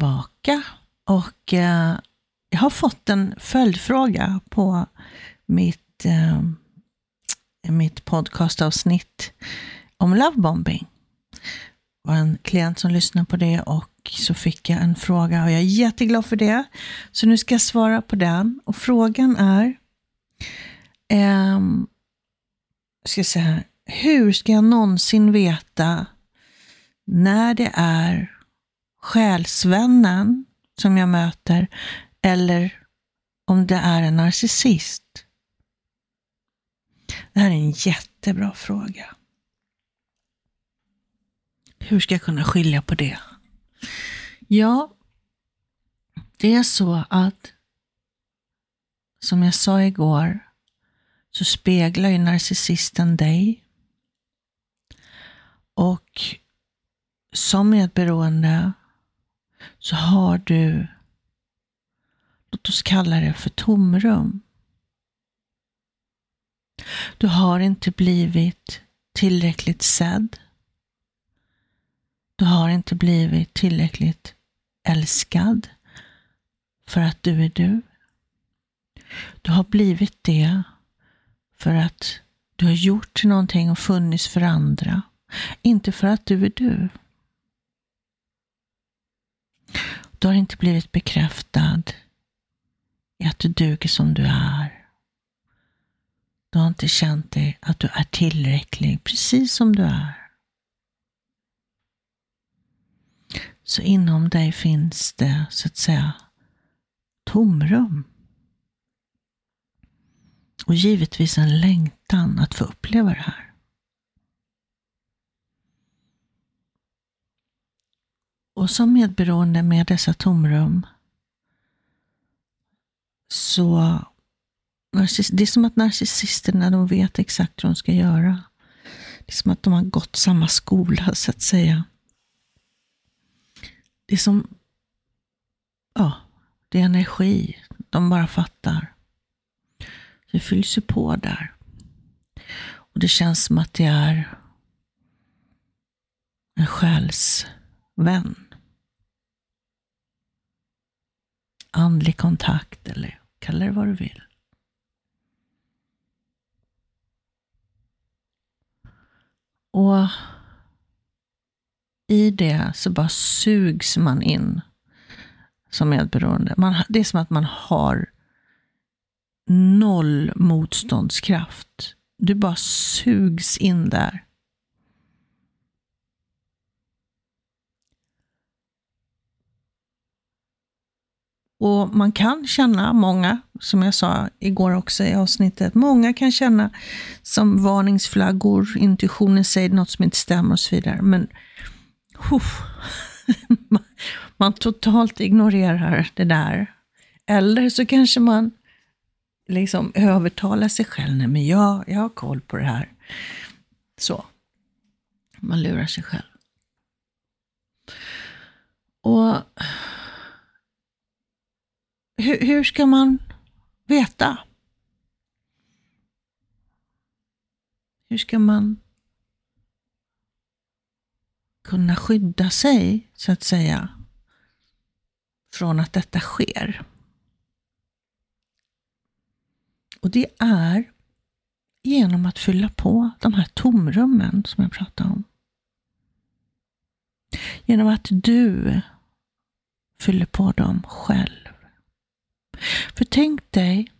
tillbaka och eh, jag har fått en följdfråga på mitt, eh, mitt podcastavsnitt om lovebombing. Det var en klient som lyssnade på det och så fick jag en fråga och jag är jätteglad för det. Så nu ska jag svara på den och frågan är eh, ska jag säga, hur ska jag någonsin veta när det är själsvännen som jag möter eller om det är en narcissist? Det här är en jättebra fråga. Hur ska jag kunna skilja på det? Ja, det är så att som jag sa igår så speglar ju narcissisten dig. Och som medberoende så har du, låt oss kalla det för tomrum. Du har inte blivit tillräckligt sedd. Du har inte blivit tillräckligt älskad för att du är du. Du har blivit det för att du har gjort någonting och funnits för andra. Inte för att du är du. Du har inte blivit bekräftad i att du duger som du är. Du har inte känt dig att du är tillräcklig precis som du är. Så inom dig finns det, så att säga, tomrum. Och givetvis en längtan att få uppleva det här. Och som medberoende med dessa tomrum så det är som att narcissisterna de vet exakt hur de ska göra. Det är som att de har gått samma skola så att säga. Det är som, ja, det är energi. De bara fattar. Det fylls ju på där. Och det känns som att det är en själsvän. Andlig kontakt eller kalla det vad du vill. Och i det så bara sugs man in som medberoende. Man, det är som att man har noll motståndskraft. Du bara sugs in där. Och man kan känna, många, som jag sa igår också i avsnittet, många kan känna som varningsflaggor, intuitionen säger något som inte stämmer och så vidare. Men uff, man totalt ignorerar det där. Eller så kanske man liksom övertalar sig själv. Nej, men jag, jag har koll på det här. Så. Man lurar sig själv. Och hur, hur ska man veta? Hur ska man kunna skydda sig, så att säga, från att detta sker? Och det är genom att fylla på de här tomrummen som jag pratade om. Genom att du fyller på dem själv. För tänk dig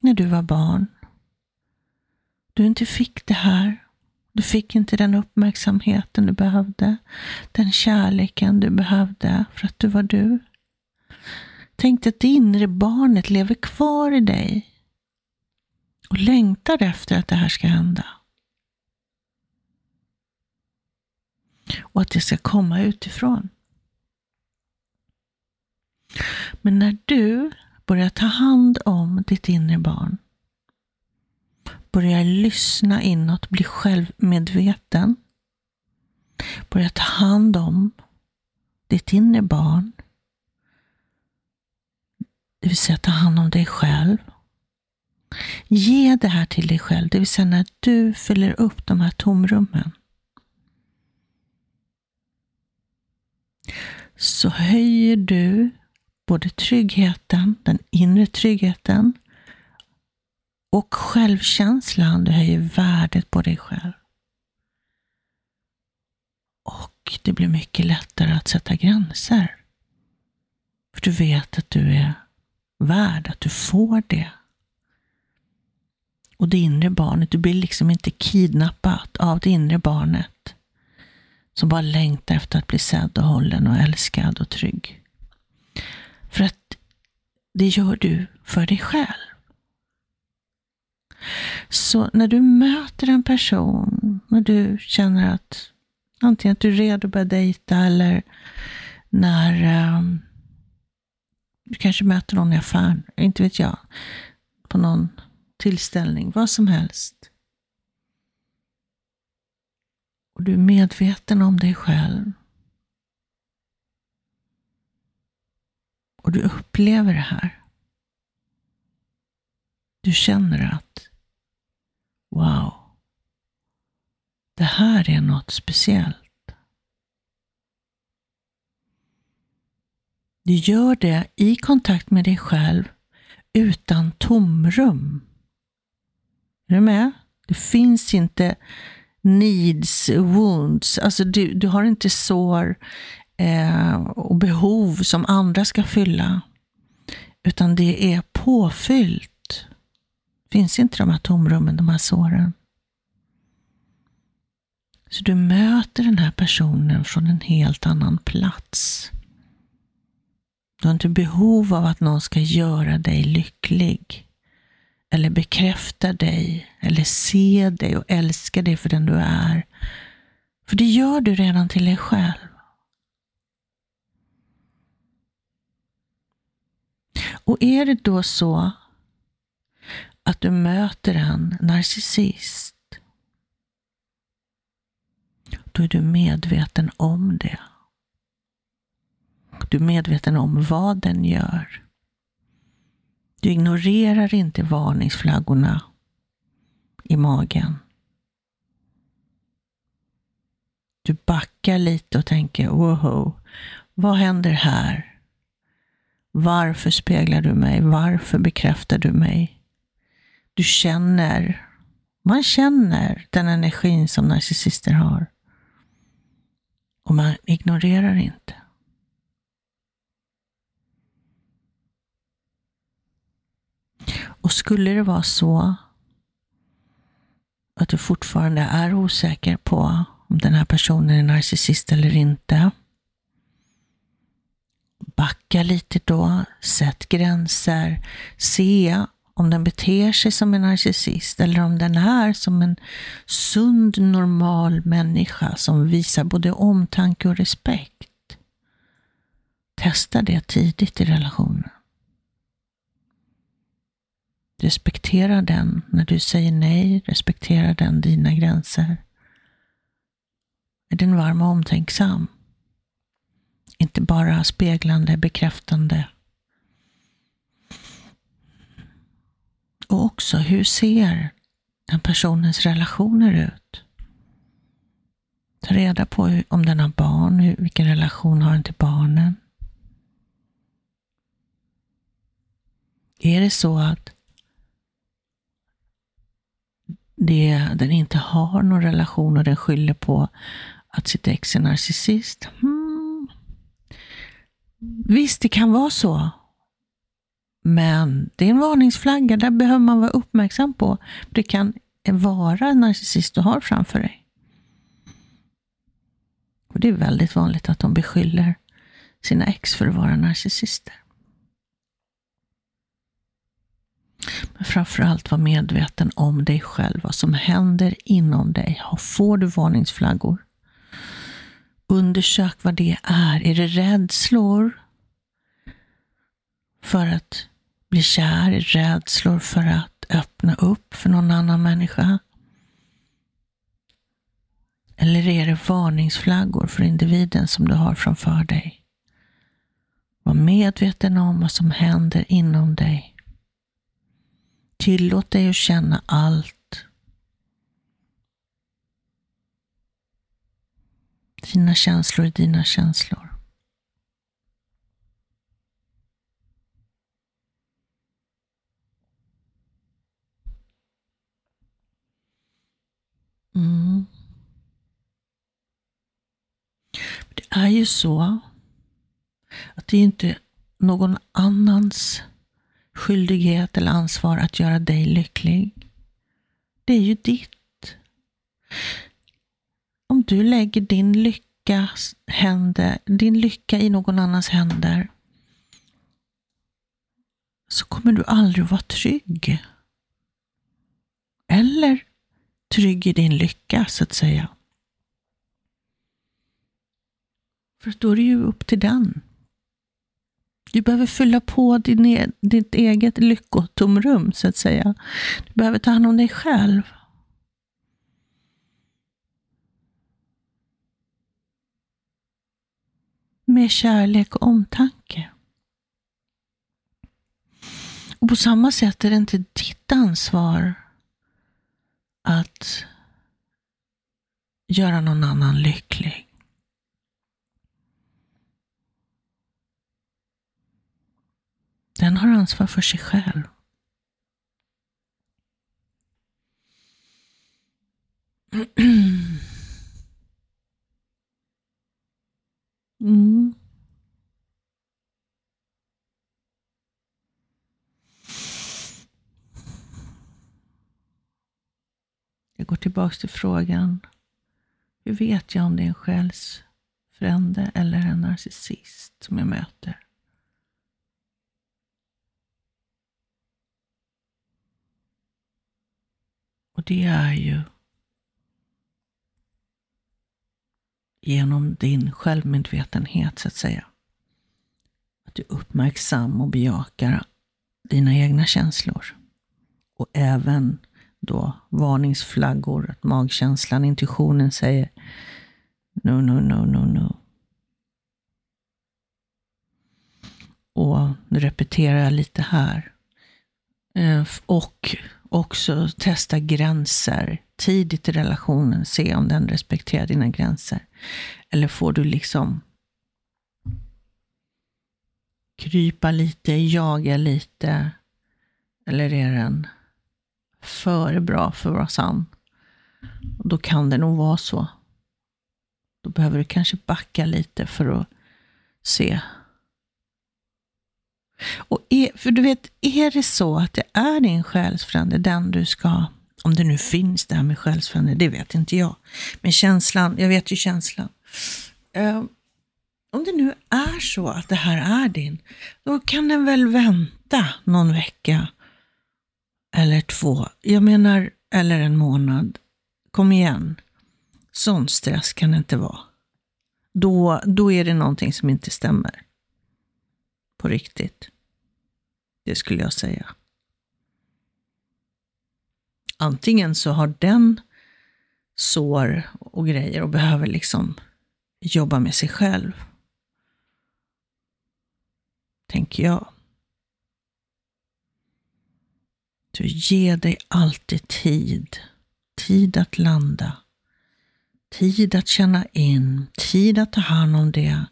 när du var barn. Du inte fick det här. Du fick inte den uppmärksamheten du behövde. Den kärleken du behövde för att du var du. Tänk dig att det inre barnet lever kvar i dig och längtar efter att det här ska hända. Och att det ska komma utifrån. Men när du Börja ta hand om ditt inre barn, Börja lyssna inåt, bli självmedveten, Börja ta hand om ditt inre barn, det vill säga ta hand om dig själv, Ge det här till dig själv, det vill säga när du fyller upp de här tomrummen. så höjer du både tryggheten, den inre tryggheten och självkänslan. Du höjer värdet på dig själv. Och det blir mycket lättare att sätta gränser. För du vet att du är värd, att du får det. Och det inre barnet, du blir liksom inte kidnappat av det inre barnet som bara längtar efter att bli sedd och hållen och älskad och trygg. För att det gör du för dig själv. Så när du möter en person, när du känner att antingen att du är redo att börja dejta eller när um, du kanske möter någon i affären, inte vet jag, på någon tillställning, vad som helst. Och du är medveten om dig själv. Och du upplever det här. Du känner att wow, det här är något speciellt. Du gör det i kontakt med dig själv utan tomrum. Är du med? Det finns inte needs, wounds. Alltså du, du har inte sår Eh, och behov som andra ska fylla. Utan det är påfyllt. Finns inte de här tomrummen, de här såren. Så du möter den här personen från en helt annan plats. Du har inte behov av att någon ska göra dig lycklig. Eller bekräfta dig, eller se dig och älska dig för den du är. För det gör du redan till dig själv. Och är det då så att du möter en narcissist, då är du medveten om det. Du är medveten om vad den gör. Du ignorerar inte varningsflaggorna i magen. Du backar lite och tänker, wow, vad händer här? Varför speglar du mig? Varför bekräftar du mig? Du känner, man känner den energin som narcissister har. Och man ignorerar inte. Och skulle det vara så att du fortfarande är osäker på om den här personen är narcissist eller inte. Backa lite då, sätt gränser, se om den beter sig som en narcissist eller om den är som en sund, normal människa som visar både omtanke och respekt. Testa det tidigt i relationen. Respektera den när du säger nej. Respektera den dina gränser. Är den varm och omtänksam? Inte bara speglande, bekräftande. Och också, hur ser den personens relationer ut? Ta reda på om den har barn, vilken relation har den till barnen? Är det så att det, den inte har någon relation och den skyller på att sitt ex är narcissist. Hmm. Visst, det kan vara så. Men det är en varningsflagga, där behöver man vara uppmärksam på. Det kan vara en narcissist du har framför dig. Och Det är väldigt vanligt att de beskyller sina ex för att vara narcissister. Men framförallt var medveten om dig själv, vad som händer inom dig. Får du varningsflaggor? Undersök vad det är. Är det rädslor för att bli kär? Rädslor för att öppna upp för någon annan människa? Eller är det varningsflaggor för individen som du har framför dig? Var medveten om vad som händer inom dig. Tillåt dig att känna allt. Dina känslor är dina känslor. Mm. Det är ju så att det är inte någon annans skyldighet eller ansvar att göra dig lycklig. Det är ju ditt. Om du lägger din lycka, händer, din lycka i någon annans händer så kommer du aldrig vara trygg. Eller trygg i din lycka, så att säga. För då är det ju upp till den. Du behöver fylla på din, e- ditt eget lyckotomrum, så att säga. Du behöver ta hand om dig själv. Med kärlek och omtanke. Och på samma sätt är det inte ditt ansvar att göra någon annan lycklig. Den har ansvar för sig själv. Mm. Jag går tillbaka till frågan. Hur vet jag om det är en själsfrände eller en narcissist som jag möter? Och det är ju genom din självmedvetenhet, så att säga. Att du är uppmärksam och bejakar dina egna känslor. Och även då varningsflaggor, att magkänslan, intuitionen säger no, no, no, no, no. Och nu repeterar jag lite här. Eh, och också testa gränser tidigt i relationen. Se om den respekterar dina gränser. Eller får du liksom krypa lite, jaga lite? Eller är den för bra för att vara sann? då kan det nog vara så. Då behöver du kanske backa lite för att se och är, för du vet, är det så att det är din själsfrände, den du ska, om det nu finns det här med själsfrände, det vet inte jag. Men känslan, jag vet ju känslan. Uh, om det nu är så att det här är din, då kan den väl vänta någon vecka eller två. Jag menar, eller en månad. Kom igen. Sån stress kan det inte vara. Då, då är det någonting som inte stämmer. På riktigt. Det skulle jag säga. Antingen så har den sår och grejer och behöver liksom jobba med sig själv. Tänker jag. Du ger dig alltid tid. Tid att landa. Tid att känna in. Tid att ta hand om det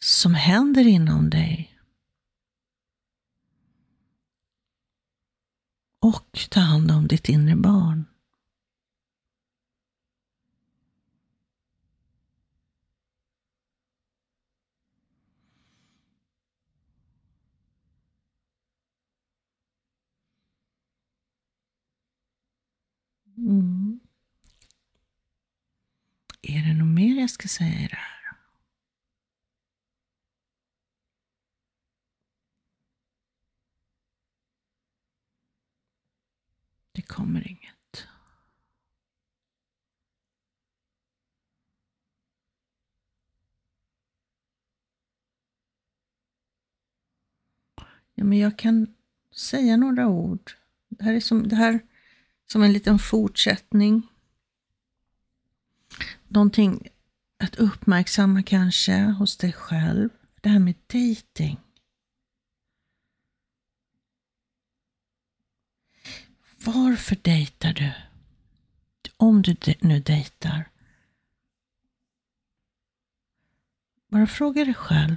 som händer inom dig. och ta hand om ditt inre barn. Mm. Är det mer jag ska säga i det här? Det kommer inget. Ja, men jag kan säga några ord. Det här är som, det här, som en liten fortsättning. Någonting att uppmärksamma kanske hos dig själv. Det här med dating. Varför dejtar du? Om du nu dejtar. Bara fråga dig själv.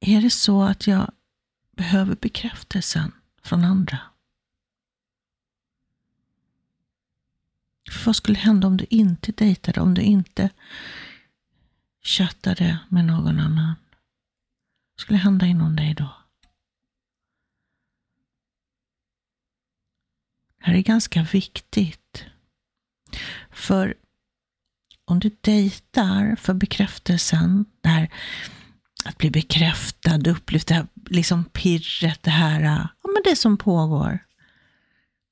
Är det så att jag behöver bekräftelsen från andra? Vad skulle hända om du inte dejtade, om du inte chattade med någon annan? Vad skulle hända inom dig då? Det här är ganska viktigt. För om du dejtar för bekräftelsen, det här att bli bekräftad, upplyft, det här liksom pirret, det här, ja men det som pågår.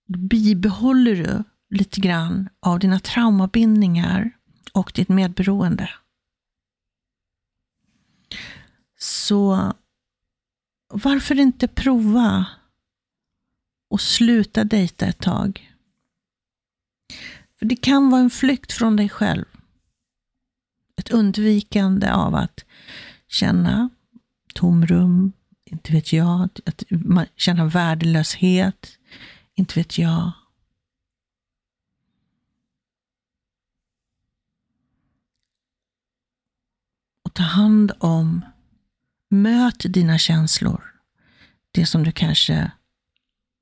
Då bibehåller du lite grann av dina traumabindningar och ditt medberoende. Så varför inte prova och sluta dejta ett tag? För det kan vara en flykt från dig själv. Ett undvikande av att känna tomrum, inte vet jag, att känna värdelöshet, inte vet jag. Och ta hand om, möt dina känslor. Det som du kanske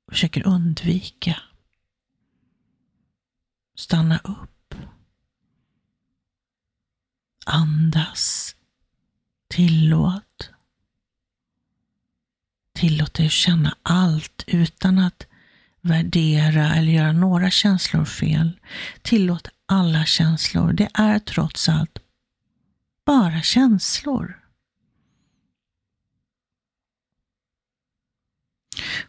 försöker undvika. Stanna upp. Andas. Tillåt. Tillåt dig att känna allt utan att värdera eller göra några känslor fel. Tillåt alla känslor. Det är trots allt bara känslor.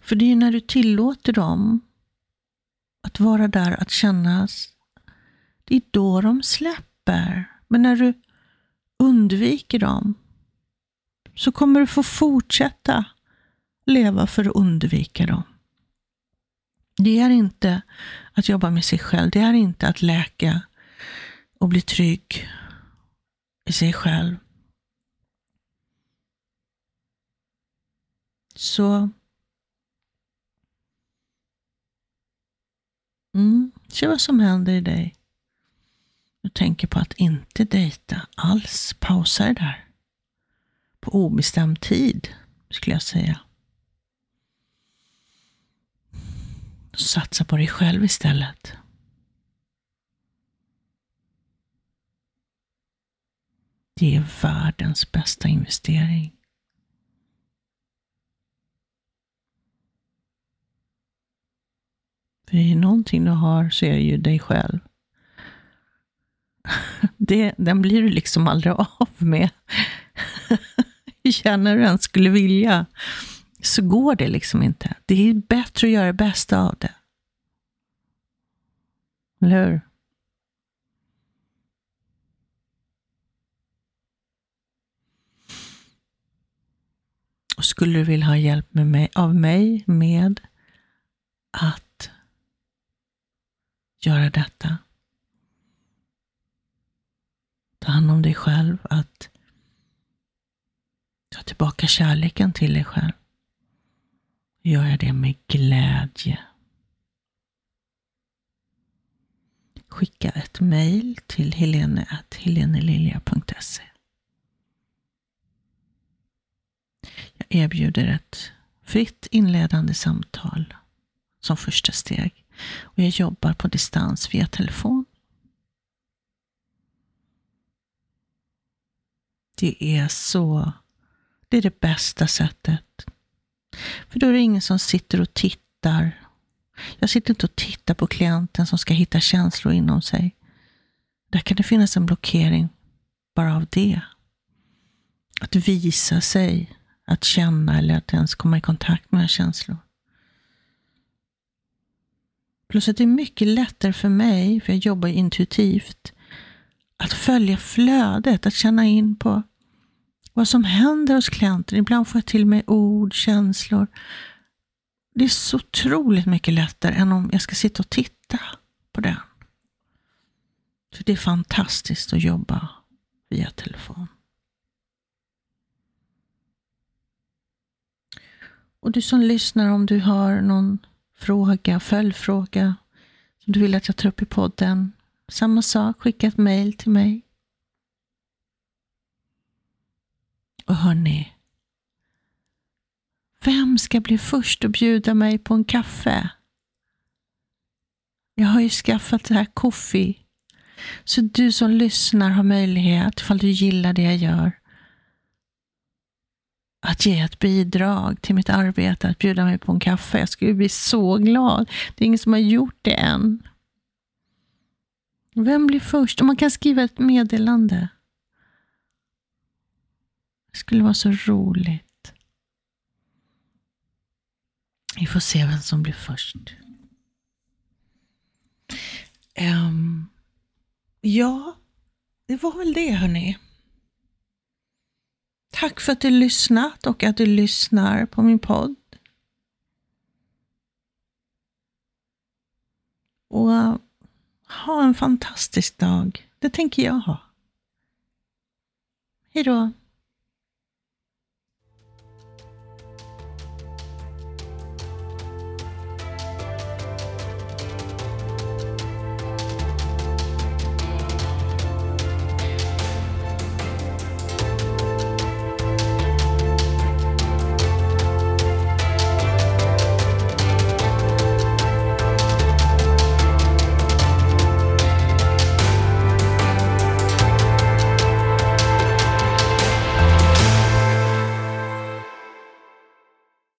För det är när du tillåter dem att vara där, att kännas, det är då de släpper. Men när du undviker dem så kommer du få fortsätta leva för att undvika dem. Det är inte att jobba med sig själv. Det är inte att läka och bli trygg i sig själv. Så mm, se vad som händer i dig. Du tänker på att inte dejta alls. Pausa det där. På obestämd tid, skulle jag säga. Satsa på dig själv istället. Det är världens bästa investering. För är det någonting du har så är det ju dig själv. Det, den blir du liksom aldrig av med. Känner du ens skulle vilja, så går det liksom inte. Det är bättre att göra det bästa av det. Eller hur? Och skulle du vilja ha hjälp med mig, av mig med att göra detta, ta hand om dig själv, att ta tillbaka kärleken till dig själv. Gör jag det med glädje. Skicka ett mejl till helene.helenelilja.se Jag erbjuder ett fritt inledande samtal som första steg och jag jobbar på distans via telefon Det är så, det är det bästa sättet. För då är det ingen som sitter och tittar. Jag sitter inte och tittar på klienten som ska hitta känslor inom sig. Där kan det finnas en blockering bara av det. Att visa sig, att känna eller att ens komma i kontakt med känslor. Plus att det är mycket lättare för mig, för jag jobbar intuitivt, att följa flödet, att känna in på vad som händer hos klienten. Ibland får jag till mig ord, känslor. Det är så otroligt mycket lättare än om jag ska sitta och titta på den. För det är fantastiskt att jobba via telefon. Och du som lyssnar, om du har någon fråga, följdfråga som du vill att jag tar upp i podden. Samma sak, skicka ett mail till mig. Och hörni, vem ska bli först och bjuda mig på en kaffe? Jag har ju skaffat det här coffee, Så du som lyssnar har möjlighet, ifall du gillar det jag gör, att ge ett bidrag till mitt arbete, att bjuda mig på en kaffe. Jag skulle bli så glad. Det är ingen som har gjort det än. Vem blir först? Om man kan skriva ett meddelande. Det skulle vara så roligt. Vi får se vem som blir först. Um, ja, det var väl det hörni. Tack för att du lyssnat och att du lyssnar på min podd. Och ha en fantastisk dag. Det tänker jag ha. Hej då.